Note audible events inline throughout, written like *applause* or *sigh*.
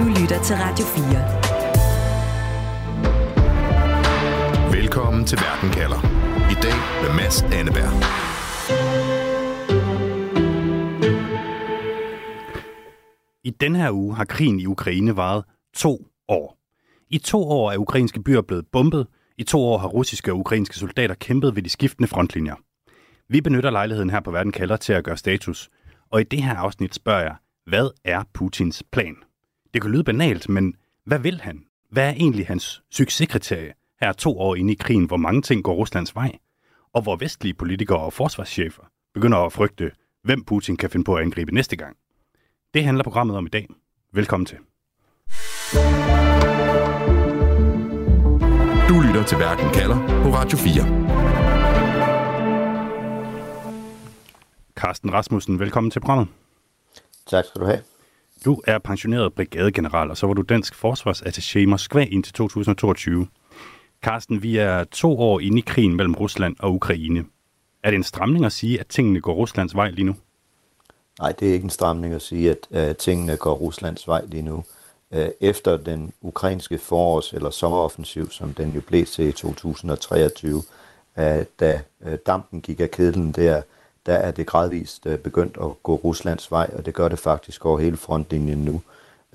Du lytter til Radio 4. Velkommen til Verden kalder. I dag med Mads Anneberg. I den her uge har krigen i Ukraine varet to år. I to år er ukrainske byer blevet bombet. I to år har russiske og ukrainske soldater kæmpet ved de skiftende frontlinjer. Vi benytter lejligheden her på Verden kalder til at gøre status. Og i det her afsnit spørger jeg, hvad er Putins plan? Det kan lyde banalt, men hvad vil han? Hvad er egentlig hans succeskriterie her to år inde i krigen, hvor mange ting går Ruslands vej? Og hvor vestlige politikere og forsvarschefer begynder at frygte, hvem Putin kan finde på at angribe næste gang. Det handler programmet om i dag. Velkommen til. Du lytter til Verden kalder på Radio 4. Carsten Rasmussen, velkommen til programmet. Tak skal du have. Du er pensioneret brigadegeneral, og så var du dansk forsvarsattaché i Moskva indtil 2022. Carsten, vi er to år inde i krigen mellem Rusland og Ukraine. Er det en stramning at sige, at tingene går Ruslands vej lige nu? Nej, det er ikke en stramning at sige, at at tingene går Ruslands vej lige nu. Øh, efter den ukrainske forårs- eller sommeroffensiv, som den jo blev til i 2023, øh, da øh, dampen gik af kedlen der, der er det gradvist øh, begyndt at gå Ruslands vej, og det gør det faktisk over hele frontlinjen nu.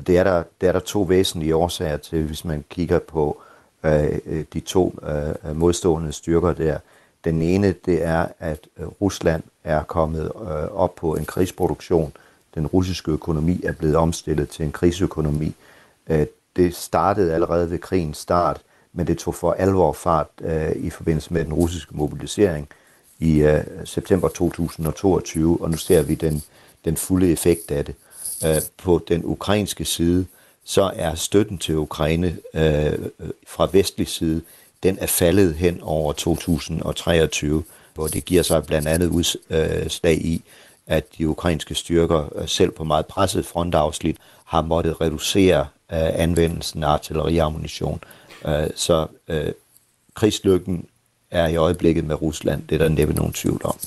Det er der, det er der to væsentlige årsager til, hvis man kigger på øh, øh de to øh, modstående styrker der. Den ene, det er, at øh, Rusland er kommet øh, op på en krigsproduktion. Den russiske økonomi er blevet omstillet til en krigsøkonomi. Øh, det startede allerede ved krigens start, men det tog for alvor fart øh, i forbindelse med den russiske mobilisering i øh, september 2022, og nu ser vi den, den fulde effekt af det. Øh, på den ukrainske side, så er støtten til Ukraine øh, fra vestlig side den er faldet hen over 2023, hvor det giver sig blandt andet udslag øh, i, at de ukrainske styrker øh, selv på meget presset frontafslit har måttet reducere øh, anvendelsen af artilleriammunition. Så krigslykken er i øjeblikket med Rusland, det er der næppe nogen tvivl om.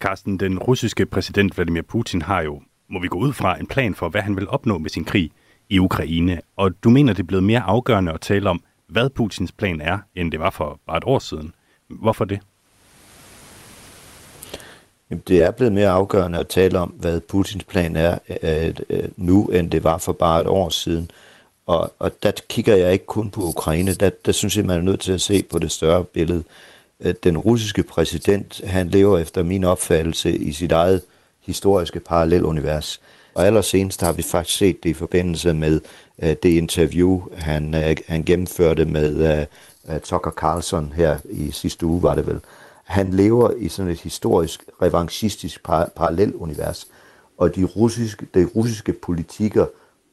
Carsten, den russiske præsident Vladimir Putin har jo, må vi gå ud fra, en plan for, hvad han vil opnå med sin krig i Ukraine. Og du mener, det er blevet mere afgørende at tale om, hvad Putins plan er, end det var for bare et år siden. Hvorfor det? Jamen, det er blevet mere afgørende at tale om, hvad Putins plan er øh, øh, nu, end det var for bare et år siden. Og, og der kigger jeg ikke kun på Ukraine, der, der synes jeg, man er nødt til at se på det større billede. Øh, den russiske præsident, han lever efter min opfattelse i sit eget historiske parallelunivers. Og allersenest har vi faktisk set det i forbindelse med uh, det interview, han, uh, han gennemførte med uh, uh, Tucker Carlson her i sidste uge, var det vel. Han lever i sådan et historisk, revanchistisk par- parallelunivers, og de russiske, de russiske politikker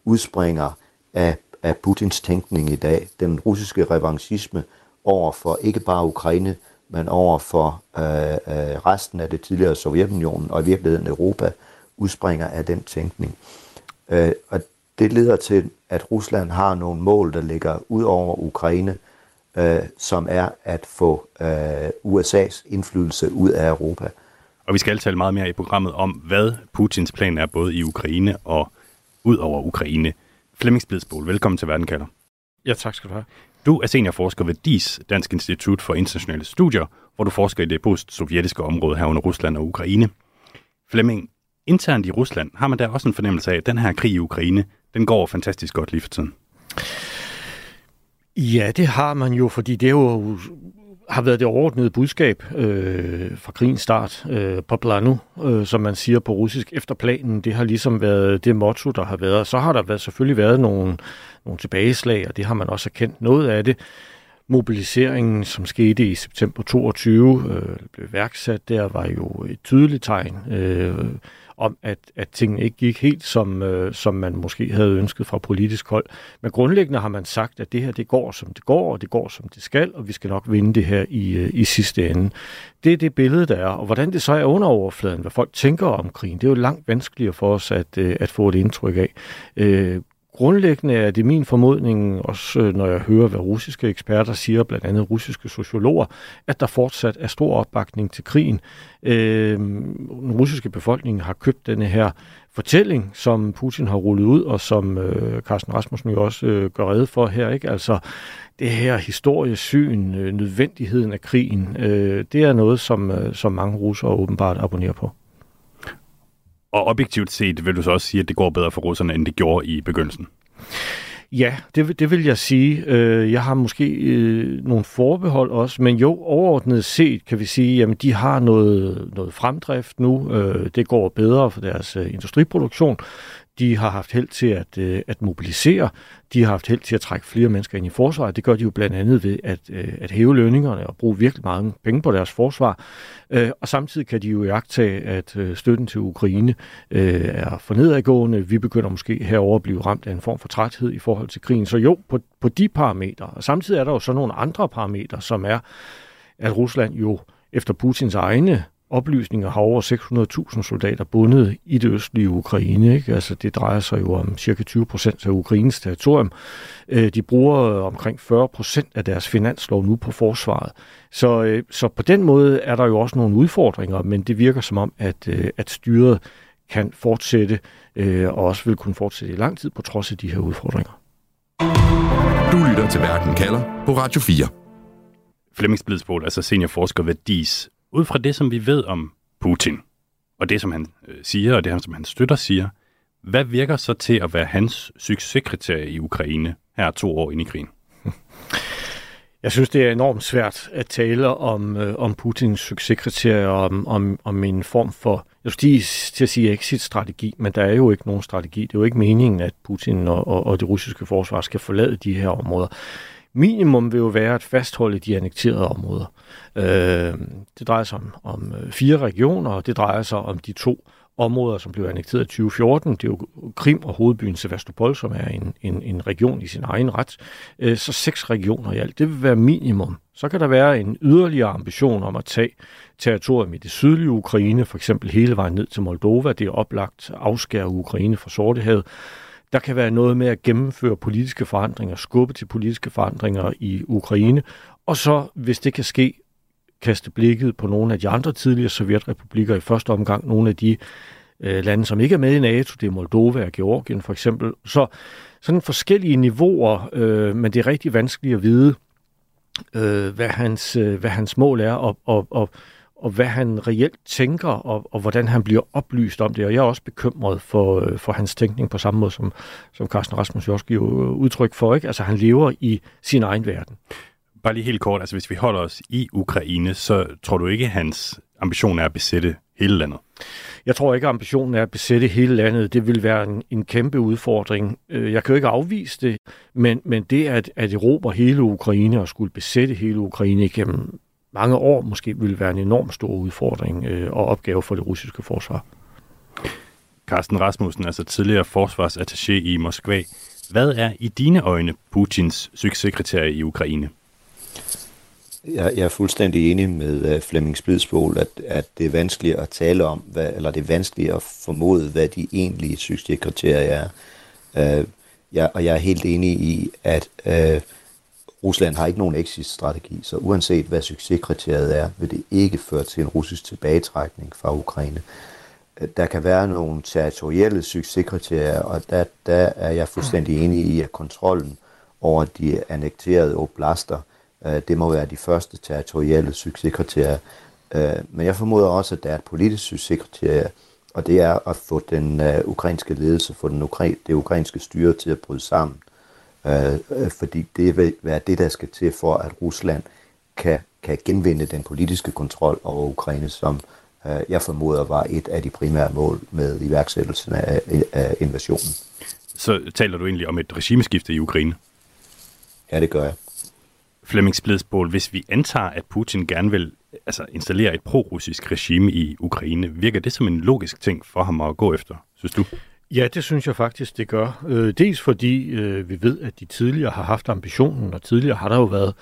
udspringer af, af Putins tænkning i dag. Den russiske revanchisme over for ikke bare Ukraine, men over for øh, øh, resten af det tidligere Sovjetunionen og i virkeligheden Europa, udspringer af den tænkning. Øh, og det leder til, at Rusland har nogle mål, der ligger ud over Ukraine, øh, som er at få øh, USA's indflydelse ud af Europa. Og vi skal tale meget mere i programmet om, hvad Putins plan er både i Ukraine og ud over Ukraine. Flemming Splidsbol, velkommen til Verdenkalder. Ja, tak skal du have. Du er seniorforsker ved DIS, Dansk Institut for Internationale Studier, hvor du forsker i det post-sovjetiske område herunder Rusland og Ukraine. Flemming, internt i Rusland har man der også en fornemmelse af, at den her krig i Ukraine, den går fantastisk godt lige for tiden. Ja, det har man jo, fordi det er jo har været det overordnede budskab øh, fra krigens start øh, på planu, øh, som man siger på russisk, efter planen. Det har ligesom været det motto, der har været. Så har der været, selvfølgelig været nogle, nogle tilbageslag, og det har man også erkendt noget af det. Mobiliseringen, som skete i september 22, øh, blev værksat der, var jo et tydeligt tegn øh, om, at, at tingene ikke gik helt, som, øh, som man måske havde ønsket fra politisk hold. Men grundlæggende har man sagt, at det her det går, som det går, og det går, som det skal, og vi skal nok vinde det her i, øh, i sidste ende. Det er det billede, der er. Og hvordan det så er under overfladen, hvad folk tænker om krigen, det er jo langt vanskeligere for os at, øh, at få et indtryk af. Øh, grundlæggende er det min formodning, også øh, når jeg hører, hvad russiske eksperter siger, blandt andet russiske sociologer, at der fortsat er stor opbakning til krigen. Øh, den russiske befolkning har købt denne her fortælling, som Putin har rullet ud, og som øh, Carsten Rasmussen jo også øh, gør redde for her. ikke? Altså det her historiesyn, øh, nødvendigheden af krigen, øh, det er noget, som, øh, som mange russere åbenbart abonnerer på. Og objektivt set vil du så også sige, at det går bedre for russerne, end det gjorde i begyndelsen? Ja, det, det vil jeg sige. Øh, jeg har måske øh, nogle forbehold også, men jo, overordnet set kan vi sige, at de har noget, noget fremdrift nu. Øh, det går bedre for deres industriproduktion. De har haft held til at, øh, at mobilisere. De har haft held til at trække flere mennesker ind i forsvaret. Det gør de jo blandt andet ved at, øh, at hæve lønningerne og bruge virkelig mange penge på deres forsvar. Øh, og samtidig kan de jo jagtage, at øh, støtten til Ukraine øh, er for nedadgående. Vi begynder måske herover at blive ramt af en form for træthed i forhold til krigen. Så jo, på, på de parametre. Og samtidig er der jo så nogle andre parametre, som er, at Rusland jo efter Putins egne oplysninger har over 600.000 soldater bundet i det østlige Ukraine. Ikke? Altså, det drejer sig jo om cirka 20 procent af Ukraines territorium. Øh, de bruger omkring 40 procent af deres finanslov nu på forsvaret. Så, øh, så på den måde er der jo også nogle udfordringer, men det virker som om, at, øh, at styret kan fortsætte, og også vil kunne fortsætte i lang tid på trods af de her udfordringer. Du lytter til Verden kalder på Radio 4. Flemming Splidsbol, altså seniorforsker ved DIS, ud fra det, som vi ved om Putin, og det, som han øh, siger, og det, som han støtter siger, hvad virker så til at være hans succeskriterie i Ukraine her to år ind i krigen? *laughs* Jeg synes, det er enormt svært at tale om, øh, om Putins succeskriterier, om, om, om en form for, jeg skulle til at sige exit-strategi, men der er jo ikke nogen strategi. Det er jo ikke meningen, at Putin og, og, og det russiske forsvar skal forlade de her områder. Minimum vil jo være at fastholde de annekterede områder. Øh, det drejer sig om, om øh, fire regioner, og det drejer sig om de to områder, som blev annekteret i 2014. Det er jo Krim og hovedbyen Sevastopol, som er en, en, en region i sin egen ret. Øh, så seks regioner i alt. Det vil være minimum. Så kan der være en yderligere ambition om at tage territorium i det sydlige Ukraine, for eksempel hele vejen ned til Moldova. Det er oplagt at afskære Ukraine fra Sortehavet. Der kan være noget med at gennemføre politiske forandringer, skubbe til politiske forandringer i Ukraine, og så, hvis det kan ske, kaste blikket på nogle af de andre tidligere sovjetrepublikker, i første omgang nogle af de øh, lande, som ikke er med i NATO, det er Moldova og Georgien for eksempel. Så sådan forskellige niveauer, øh, men det er rigtig vanskeligt at vide, øh, hvad, hans, øh, hvad hans mål er, og, og, og og hvad han reelt tænker, og, og hvordan han bliver oplyst om det. Og jeg er også bekymret for, øh, for hans tænkning på samme måde, som, som Carsten Rasmus også giver udtryk for. Ikke? Altså, han lever i sin egen verden. Bare lige helt kort, altså hvis vi holder os i Ukraine, så tror du ikke, at hans ambition er at besætte hele landet? Jeg tror ikke, at ambitionen er at besætte hele landet. Det vil være en, en kæmpe udfordring. Øh, jeg kan jo ikke afvise det, men, men det at, at erobre hele Ukraine og skulle besætte hele Ukraine igennem mange år måske vil være en enorm stor udfordring øh, og opgave for det russiske forsvar. Carsten Rasmussen, altså tidligere forsvarsattaché i Moskva. Hvad er i dine øjne Putins succeskriterie i Ukraine? Jeg, jeg er fuldstændig enig med uh, Flemming Splidsbol, at, at det er vanskeligt at tale om, hvad, eller det er vanskeligt at formode, hvad de egentlige succeskriterier er. Uh, jeg, og jeg er helt enig i, at uh, Rusland har ikke nogen exit-strategi, så uanset hvad succeskriteriet er, vil det ikke føre til en russisk tilbagetrækning fra Ukraine. Der kan være nogle territorielle succeskriterier, og der, der er jeg fuldstændig enig i, at kontrollen over de annekterede oblaster, øh, det må være de første territorielle succeskriterier. Øh, men jeg formoder også, at der er et politisk succeskriterie, og det er at få den øh, ukrainske ledelse, få den ukra- det ukrainske styre til at bryde sammen. Øh, øh, fordi det vil være det, der skal til for, at Rusland kan, kan genvinde den politiske kontrol over Ukraine, som øh, jeg formoder var et af de primære mål med iværksættelsen af, af invasionen. Så taler du egentlig om et regimeskifte i Ukraine? Ja, det gør jeg. Flemming Splidsbol, hvis vi antager, at Putin gerne vil altså, installere et pro-russisk regime i Ukraine, virker det som en logisk ting for ham at gå efter, synes du? Ja, det synes jeg faktisk, det gør. Øh, dels fordi øh, vi ved, at de tidligere har haft ambitionen, og tidligere har der jo været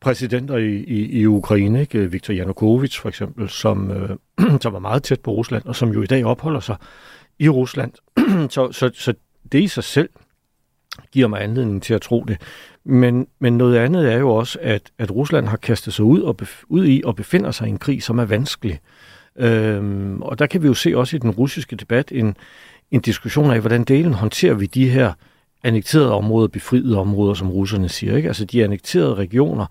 præsidenter i, i, i Ukraine, ikke? Øh, Viktor Yanukovych for eksempel, som, øh, *clears throat* som var meget tæt på Rusland, og som jo i dag opholder sig i Rusland. *clears throat* så, så, så det i sig selv giver mig anledning til at tro det. Men, men noget andet er jo også, at, at Rusland har kastet sig ud, og bef- ud i og befinder sig i en krig, som er vanskelig. Øhm, og der kan vi jo se også i den russiske debat en, en diskussion af, hvordan delen håndterer vi de her annekterede områder, befriede områder, som russerne siger. Ikke? Altså de annekterede regioner,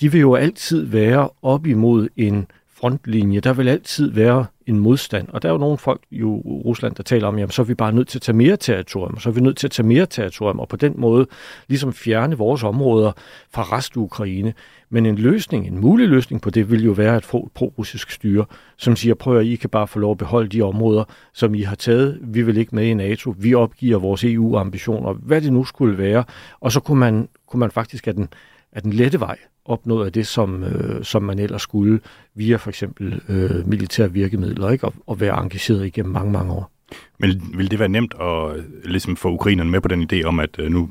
de vil jo altid være op imod en frontlinje. Der vil altid være en modstand. Og der er jo nogle folk i Rusland, der taler om, jamen så er vi bare nødt til at tage mere territorium, så er vi nødt til at tage mere territorium, og på den måde ligesom fjerne vores områder fra resten af Ukraine. Men en løsning, en mulig løsning på det, vil jo være at få et pro-russisk styre, som siger, prøv at I kan bare få lov at beholde de områder, som I har taget. Vi vil ikke med i NATO. Vi opgiver vores EU-ambitioner, hvad det nu skulle være. Og så kunne man, kunne man faktisk af den, af den lette vej opnået af det, som, øh, som man ellers skulle via for eksempel øh, militære virkemidler, ikke? Og, og være engageret igennem mange, mange år. Men vil det være nemt at øh, ligesom få ukrainerne med på den idé om, at øh, nu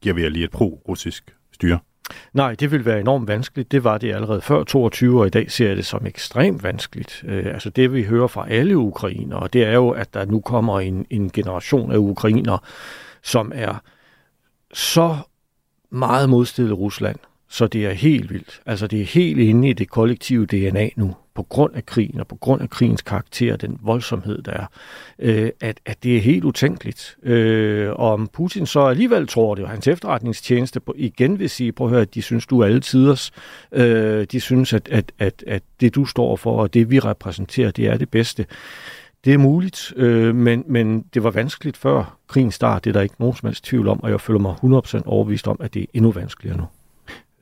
giver vi jer lige et pro-russisk styre? Nej, det vil være enormt vanskeligt. Det var det allerede før 22, og i dag ser jeg det som ekstremt vanskeligt. Øh, altså det, vi hører fra alle ukrainere, det er jo, at der nu kommer en, en generation af ukrainere, som er så meget modstillet Rusland, så det er helt vildt. Altså det er helt inde i det kollektive DNA nu, på grund af krigen og på grund af krigens karakter, den voldsomhed, der er, øh, at, at det er helt utænkeligt. Øh, og om Putin så alligevel tror det, og hans efterretningstjeneste på, igen vil sige, prøv at høre, at de synes, du er alle tiders. Øh, de synes, at, at, at, at det du står for, og det vi repræsenterer, det er det bedste. Det er muligt, øh, men, men det var vanskeligt før krigen start. Det er der ikke nogen som helst tvivl om, og jeg føler mig 100% overbevist om, at det er endnu vanskeligere nu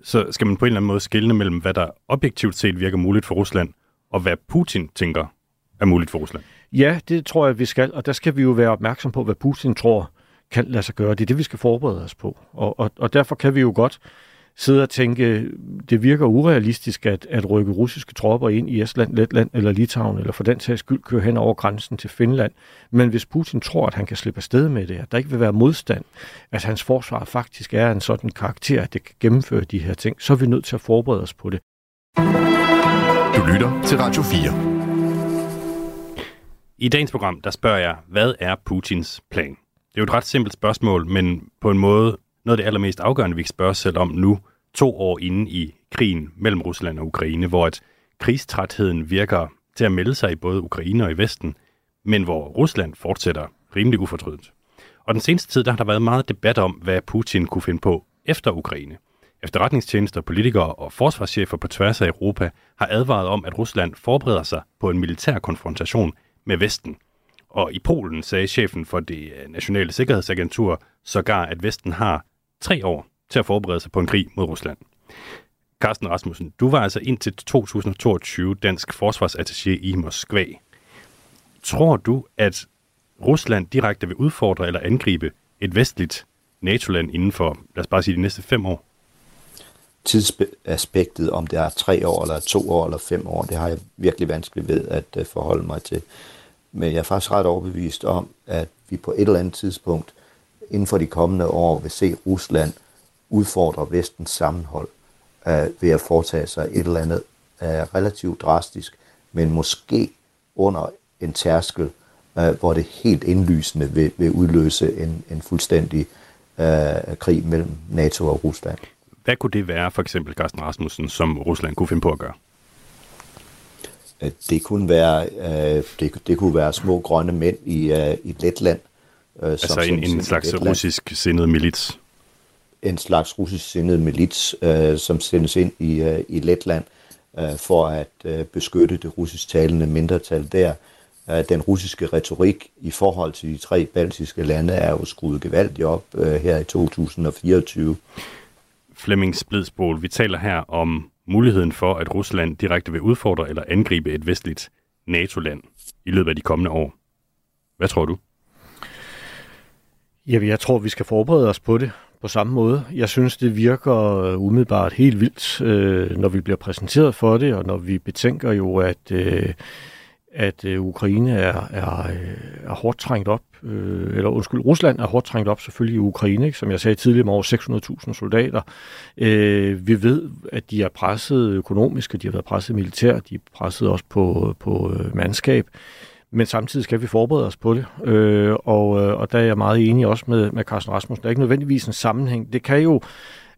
så skal man på en eller anden måde skille mellem, hvad der objektivt set virker muligt for Rusland, og hvad Putin tænker er muligt for Rusland. Ja, det tror jeg, vi skal, og der skal vi jo være opmærksom på, hvad Putin tror kan lade sig gøre. Det er det, vi skal forberede os på. Og, og, og derfor kan vi jo godt sidde og tænke, det virker urealistisk at, at rykke russiske tropper ind i Estland, Letland eller Litauen, eller for den sags skyld køre hen over grænsen til Finland. Men hvis Putin tror, at han kan slippe afsted med det, at der ikke vil være modstand, at hans forsvar faktisk er en sådan karakter, at det kan gennemføre de her ting, så er vi nødt til at forberede os på det. Du lytter til Radio 4. I dagens program, der spørger jeg, hvad er Putins plan? Det er jo et ret simpelt spørgsmål, men på en måde noget af det allermest afgørende, vi kan spørge os selv om nu, to år inde i krigen mellem Rusland og Ukraine, hvor at krigstrætheden virker til at melde sig i både Ukraine og i Vesten, men hvor Rusland fortsætter rimelig ufortrødent. Og den seneste tid, der har der været meget debat om, hvad Putin kunne finde på efter Ukraine. Efterretningstjenester, politikere og forsvarschefer på tværs af Europa har advaret om, at Rusland forbereder sig på en militær konfrontation med Vesten. Og i Polen sagde chefen for det nationale sikkerhedsagentur sågar, at Vesten har tre år til at forberede sig på en krig mod Rusland. Carsten Rasmussen, du var altså indtil 2022 dansk forsvarsattaché i Moskva. Tror du, at Rusland direkte vil udfordre eller angribe et vestligt NATO-land inden for, lad os bare sige, de næste fem år? Tidsaspektet, om det er tre år, eller to år, eller fem år, det har jeg virkelig vanskeligt ved at øh, forholde mig til. Men jeg er faktisk ret overbevist om, at vi på et eller andet tidspunkt inden for de kommende år vil se Rusland udfordre vestens sammenhold uh, ved at foretage sig et eller andet uh, relativt drastisk, men måske under en tærskel, uh, hvor det helt indlysende vil, vil udløse en, en fuldstændig uh, krig mellem NATO og Rusland. Hvad kunne det være, for eksempel Carsten Rasmussen, som Rusland kunne finde på at gøre? Det kunne være, uh, det, det kunne være små grønne mænd i, uh, i Letland, Øh, altså en, en slags russisk sindet milits? En slags russisk sindet milits, øh, som sendes ind i, øh, i Letland øh, for at øh, beskytte det russisk talende mindretal der. Øh, den russiske retorik i forhold til de tre baltiske lande er jo skruet gevaldigt op øh, her i 2024. Flemming Splidsbol, vi taler her om muligheden for, at Rusland direkte vil udfordre eller angribe et vestligt NATO-land i løbet af de kommende år. Hvad tror du? Ja, jeg tror, vi skal forberede os på det på samme måde. Jeg synes, det virker øh, umiddelbart helt vildt, øh, når vi bliver præsenteret for det, og når vi betænker jo, at, øh, at øh, Ukraine er, er, øh, er hårdt trængt op, eller undskyld, Rusland er hårdt trængt op selvfølgelig i Ukraine, ikke? som jeg sagde tidligere, med over 600.000 soldater. Vi ved, at de er presset økonomisk, og de har været presset militært, de er presset også på, på mandskab men samtidig skal vi forberede os på det. Øh, og, øh, og der er jeg meget enig også med, med Carsten Rasmussen. Der er ikke nødvendigvis en sammenhæng. Det kan jo,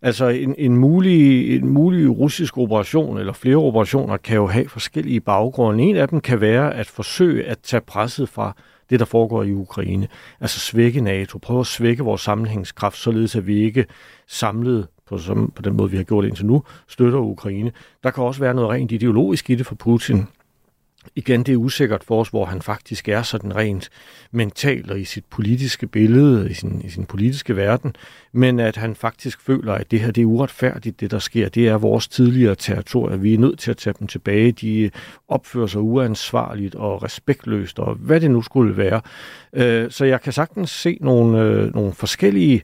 altså en, en, mulig, en mulig russisk operation, eller flere operationer, kan jo have forskellige baggrunde. En af dem kan være at forsøge at tage presset fra det, der foregår i Ukraine. Altså svække NATO, prøve at svække vores sammenhængskraft, således at vi ikke samlet på, som, på den måde, vi har gjort indtil nu, støtter Ukraine. Der kan også være noget rent ideologisk i det for Putin. Igen, det er usikkert for os, hvor han faktisk er sådan rent mentalt og i sit politiske billede, i sin, i sin politiske verden, men at han faktisk føler, at det her det er uretfærdigt, det der sker. Det er vores tidligere territorier. Vi er nødt til at tage dem tilbage. De opfører sig uansvarligt og respektløst, og hvad det nu skulle være. Øh, så jeg kan sagtens se nogle, øh, nogle forskellige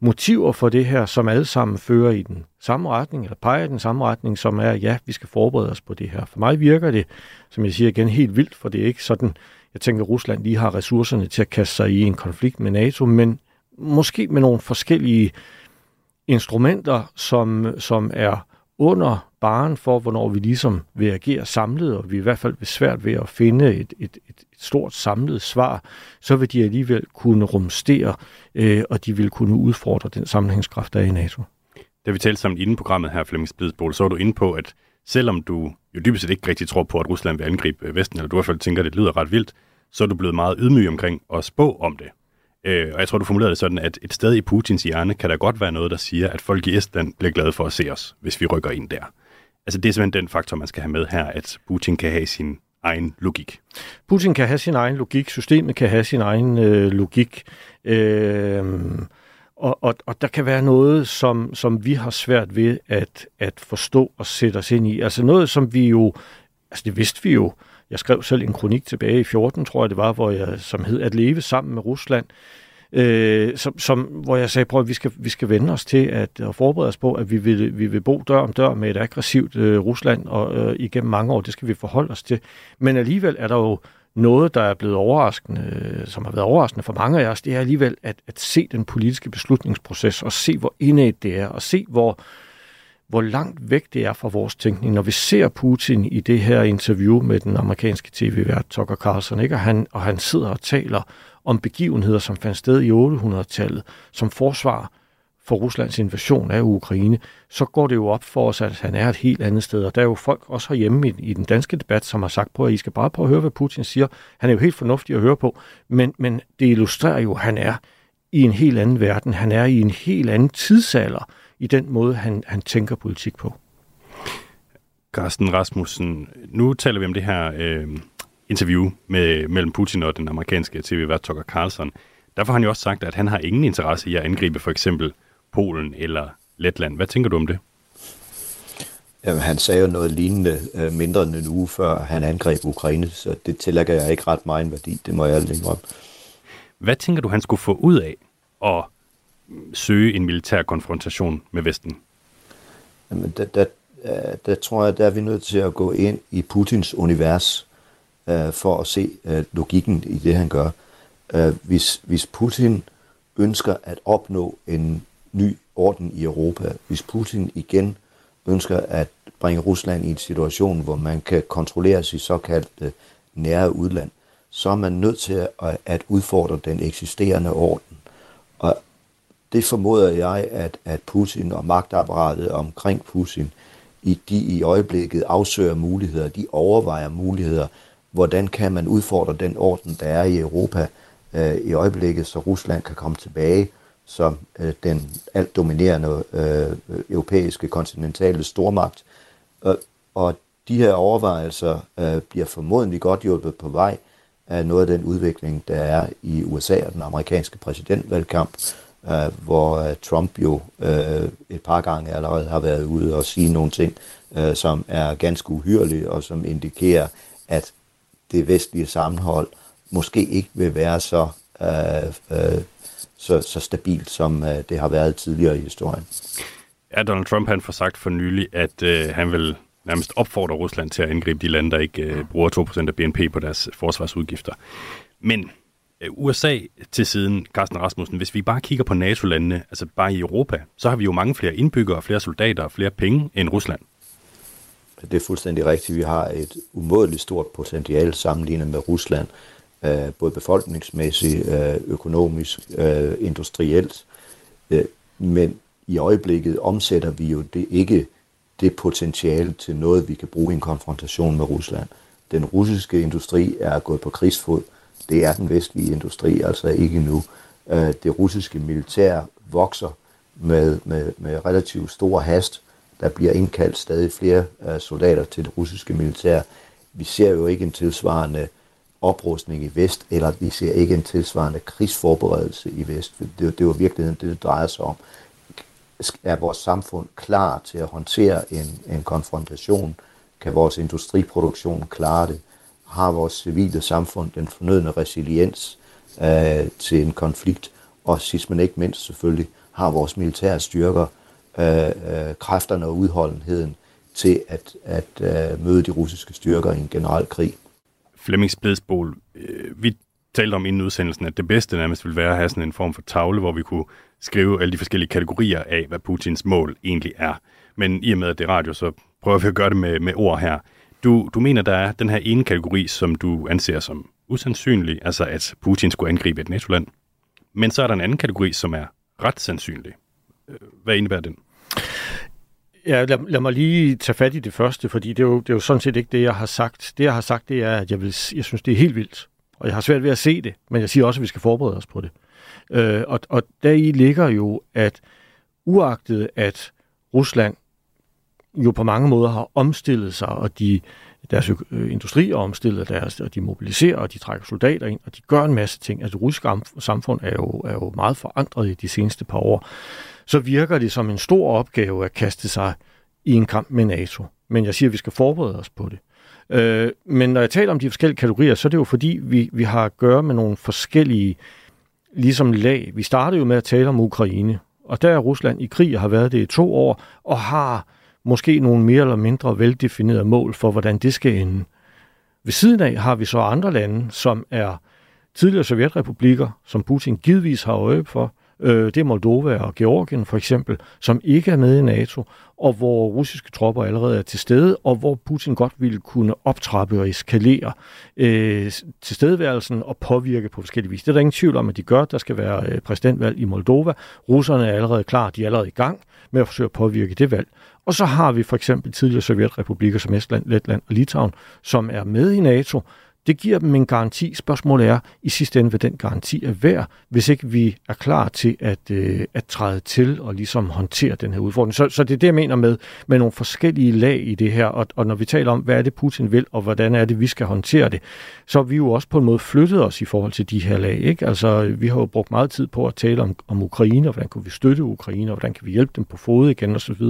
motiver for det her, som alle sammen fører i den samme retning, eller peger i den samme retning, som er, ja, vi skal forberede os på det her. For mig virker det, som jeg siger igen, helt vildt, for det er ikke sådan, jeg tænker, at Rusland lige har ressourcerne til at kaste sig i en konflikt med NATO, men måske med nogle forskellige instrumenter, som, som er under baren for, hvornår vi ligesom vil agere samlet, og vi i hvert fald vil svært ved at finde et, et, et, et stort samlet svar, så vil de alligevel kunne rumstere, øh, og de vil kunne udfordre den sammenhængskraft, der er i NATO. Da vi talte sammen inden programmet her, Flemming Spidsbol, så var du inde på, at selvom du jo dybest set ikke rigtig tror på, at Rusland vil angribe øh, Vesten, eller du i hvert fald tænker, at det lyder ret vildt, så er du blevet meget ydmyg omkring at spå om det. Øh, og jeg tror, du formulerede det sådan, at et sted i Putins hjerne kan der godt være noget, der siger, at folk i Estland bliver glade for at se os, hvis vi rykker ind der. Altså det er simpelthen den faktor, man skal have med her, at Putin kan have sin egen logik. Putin kan have sin egen logik, systemet kan have sin egen øh, logik. Øh, og, og, og der kan være noget, som, som vi har svært ved at, at forstå og sætte os ind i. Altså noget, som vi jo, altså det vidste vi jo. Jeg skrev selv en kronik tilbage i 14, tror jeg det var, hvor jeg, som hed At leve sammen med Rusland øh, som, som, hvor jeg sagde, prøv at vi skal, vi skal vende os til at, at forberede os på, at vi vil, vi vil bo dør om dør med et aggressivt øh, Rusland og øh, igennem mange år. Det skal vi forholde os til. Men alligevel er der jo noget, der er blevet overraskende, øh, som har været overraskende for mange af os, det er alligevel at, at se den politiske beslutningsproces og se, hvor indad det er, og se, hvor, hvor langt væk det er fra vores tænkning. Når vi ser Putin i det her interview med den amerikanske tv-vært Tucker Carlson, ikke? Og, han, og han sidder og taler om begivenheder, som fandt sted i 800-tallet, som forsvar for Ruslands invasion af Ukraine, så går det jo op for os, at han er et helt andet sted. Og der er jo folk også herhjemme i, i den danske debat, som har sagt på, at I skal bare prøve at høre, hvad Putin siger. Han er jo helt fornuftig at høre på, men, men det illustrerer jo, at han er i en helt anden verden. Han er i en helt anden tidsalder i den måde, han, han tænker politik på. Carsten Rasmussen, nu taler vi om det her øh, interview med, mellem Putin og den amerikanske tv-vært Tucker Carlson. Derfor har han jo også sagt, at han har ingen interesse i at angribe for eksempel Polen eller Letland. Hvad tænker du om det? Jamen, han sagde jo noget lignende øh, mindre end en uge før han angreb Ukraine, så det tillægger jeg ikke ret meget en værdi, det må jeg længere om. Hvad tænker du, han skulle få ud af at søge en militær konfrontation med Vesten? Jamen, der, der, øh, der tror jeg, der er vi nødt til at gå ind i Putins univers øh, for at se øh, logikken i det, han gør. Øh, hvis, hvis Putin ønsker at opnå en ny orden i Europa, hvis Putin igen ønsker at bringe Rusland i en situation, hvor man kan kontrollere sit såkaldte øh, nære udland, så er man nødt til at, at udfordre den eksisterende orden. Det formoder jeg, at, at Putin og magtapparatet omkring Putin, i, de i øjeblikket afsøger muligheder, de overvejer muligheder, hvordan kan man udfordre den orden, der er i Europa øh, i øjeblikket, så Rusland kan komme tilbage som øh, den alt dominerende øh, europæiske kontinentale stormagt. Og, og de her overvejelser øh, bliver formodentlig godt hjulpet på vej af noget af den udvikling, der er i USA og den amerikanske præsidentvalgkamp, øh, hvor øh, Trump jo øh, et par gange allerede har været ude og sige nogle ting, øh, som er ganske uhyrelige, og som indikerer, at det vestlige sammenhold måske ikke vil være så, øh, øh, så, så stabilt, som øh, det har været tidligere i historien. Ja, Donald Trump han får sagt for nylig, at øh, han vil nærmest opfordre Rusland til at angribe de lande, der ikke øh, bruger 2% af BNP på deres forsvarsudgifter. Men Øh, USA til siden, Carsten Rasmussen, hvis vi bare kigger på NATO-landene, altså bare i Europa, så har vi jo mange flere indbyggere, flere soldater og flere penge end Rusland. det er fuldstændig rigtigt. Vi har et umådeligt stort potentiale sammenlignet med Rusland, øh, både befolkningsmæssigt, øh, økonomisk, øh, industrielt. Øh, men i øjeblikket omsætter vi jo det ikke det potentiale til noget, vi kan bruge i en konfrontation med Rusland. Den russiske industri er gået på krigsfod. Det er den vestlige industri altså ikke nu. Øh, det russiske militær vokser med, med, med relativt stor hast. Der bliver indkaldt stadig flere øh, soldater til det russiske militær. Vi ser jo ikke en tilsvarende oprustning i vest, eller vi ser ikke en tilsvarende krigsforberedelse i vest. Det, det er virkeligheden det, det drejer sig om. Er vores samfund klar til at håndtere en, en konfrontation? Kan vores industriproduktion klare det? Har vores civile samfund den fornødne resiliens øh, til en konflikt? Og sidst men ikke mindst selvfølgelig, har vores militære styrker øh, øh, kræfterne og udholdenheden til at, at øh, møde de russiske styrker i en generel krig. Flemming Splidsbol, øh, vi talte om inden udsendelsen, at det bedste nærmest ville være at have sådan en form for tavle, hvor vi kunne skrive alle de forskellige kategorier af, hvad Putins mål egentlig er. Men i og med, at det er radio, så prøver vi at gøre det med, med ord her. Du, du mener, der er den her ene kategori, som du anser som usandsynlig, altså at Putin skulle angribe et NATO-land. Men så er der en anden kategori, som er ret sandsynlig. Øh, hvad indebærer den? Ja, lad, lad mig lige tage fat i det første, fordi det er, jo, det er jo sådan set ikke det, jeg har sagt. Det, jeg har sagt, det er, at jeg, vil, jeg synes, det er helt vildt. Og jeg har svært ved at se det, men jeg siger også, at vi skal forberede os på det. Øh, og, og deri ligger jo, at uagtet at Rusland jo på mange måder har omstillet sig, og de, deres industri er omstillet, deres, og de mobiliserer, og de trækker soldater ind, og de gør en masse ting. Altså det russiske samfund er jo, er jo meget forandret i de seneste par år. Så virker det som en stor opgave at kaste sig i en kamp med NATO. Men jeg siger, at vi skal forberede os på det. Øh, men når jeg taler om de forskellige kategorier, så er det jo fordi, vi, vi har at gøre med nogle forskellige ligesom lag. Vi startede jo med at tale om Ukraine, og der er Rusland i krig og har været det i to år, og har måske nogle mere eller mindre veldefinerede mål for, hvordan det skal ende. Ved siden af har vi så andre lande, som er tidligere sovjetrepublikker, som Putin givetvis har øje for, øh, det er Moldova og Georgien for eksempel, som ikke er med i NATO, og hvor russiske tropper allerede er til stede, og hvor Putin godt ville kunne optrappe og eskalere øh, tilstedeværelsen og påvirke på forskellige vis. Det er der ingen tvivl om, at de gør. Der skal være øh, præsidentvalg i Moldova. Russerne er allerede klar, de er allerede i gang med at forsøge at påvirke det valg. Og så har vi for eksempel tidligere sovjetrepublikker som Estland, Letland og Litauen, som er med i NATO, det giver dem en garanti. Spørgsmålet er i sidste ende, hvad den garanti er værd, hvis ikke vi er klar til at, øh, at træde til og ligesom håndtere den her udfordring. Så, så det er det, jeg mener med, med nogle forskellige lag i det her. Og, og når vi taler om, hvad er det, Putin vil, og hvordan er det, vi skal håndtere det, så har vi jo også på en måde flyttet os i forhold til de her lag. Ikke? Altså, vi har jo brugt meget tid på at tale om, om Ukraine, og hvordan kan vi støtte Ukraine, og hvordan kan vi hjælpe dem på fod igen osv.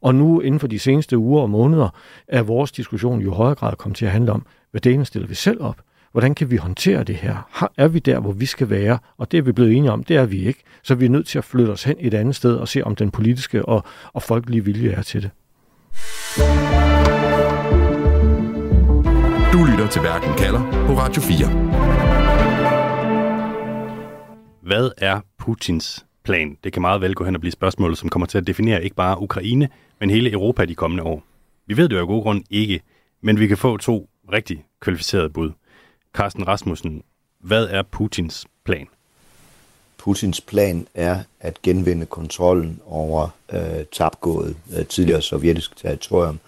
Og nu inden for de seneste uger og måneder er vores diskussion jo i højere grad kommet til at handle om, hvad delen stiller vi selv op? Hvordan kan vi håndtere det her? Er vi der, hvor vi skal være? Og det er vi blevet enige om, det er vi ikke. Så vi er nødt til at flytte os hen et andet sted og se, om den politiske og, og folkelige vilje er til det. Du lytter til Verden kalder på Radio 4. Hvad er Putins plan? Det kan meget vel gå hen og blive spørgsmålet, som kommer til at definere ikke bare Ukraine, men hele Europa de kommende år. Vi ved det jo af god grund ikke, men vi kan få to rigtig kvalificeret bud. Carsten Rasmussen, hvad er Putins plan? Putins plan er at genvinde kontrollen over øh, tabgået øh, tidligere sovjetisk territorium,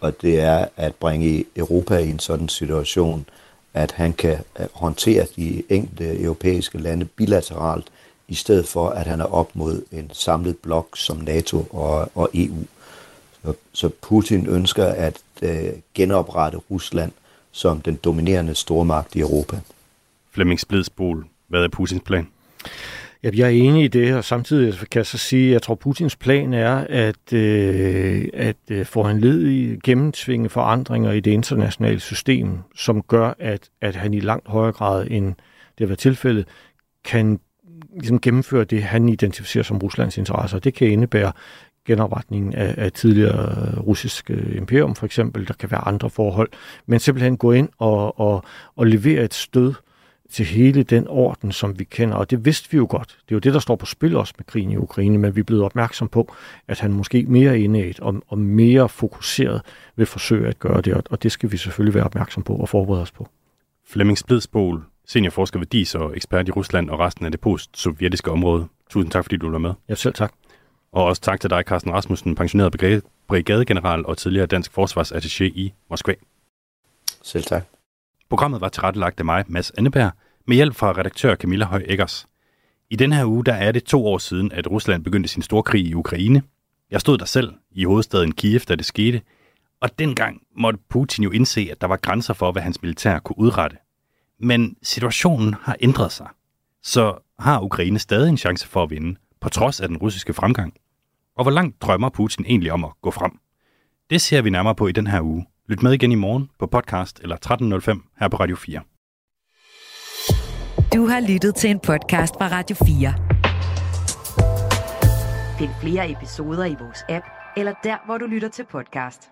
og det er at bringe Europa i en sådan situation, at han kan øh, håndtere de enkelte europæiske lande bilateralt, i stedet for at han er op mod en samlet blok som NATO og, og EU. Så, Putin ønsker at øh, genoprette Rusland som den dominerende stormagt i Europa. Flemming Splidsbol, hvad er Putins plan? Ja, jeg er enig i det, og samtidig kan jeg så sige, at jeg tror, at Putins plan er at, øh, at øh, få en led i gennemtvinge forandringer i det internationale system, som gør, at, at han i langt højere grad end det har været tilfældet, kan ligesom gennemføre det, han identificerer som Ruslands interesser. Det kan indebære genopretningen af, af tidligere russisk øh, imperium for eksempel. Der kan være andre forhold. Men simpelthen gå ind og, og, og levere et stød til hele den orden, som vi kender. Og det vidste vi jo godt. Det er jo det, der står på spil også med krigen i Ukraine, men vi er blevet opmærksom på, at han måske mere indet og, og mere fokuseret vil forsøge at gøre det, og det skal vi selvfølgelig være opmærksom på og forberede os på. Flemming Splidsbol, seniorforsker ved DIS og ekspert i Rusland og resten af det post-sovjetiske område. Tusind tak, fordi du var med. Ja, selv tak. Og også tak til dig, Carsten Rasmussen, pensioneret brigadegeneral og tidligere dansk forsvarsattaché i Moskva. Selv tak. Programmet var tilrettelagt af mig, Mads Anneberg, med hjælp fra redaktør Camilla Høj Eggers. I den her uge der er det to år siden, at Rusland begyndte sin store krig i Ukraine. Jeg stod der selv i hovedstaden Kiev, da det skete, og dengang måtte Putin jo indse, at der var grænser for, hvad hans militær kunne udrette. Men situationen har ændret sig. Så har Ukraine stadig en chance for at vinde, på trods af den russiske fremgang. Og hvor langt drømmer Putin egentlig om at gå frem? Det ser vi nærmere på i den her uge. Lyt med igen i morgen på podcast eller 13.05 her på Radio 4. Du har lyttet til en podcast fra Radio 4. Find flere episoder i vores app, eller der, hvor du lytter til podcast.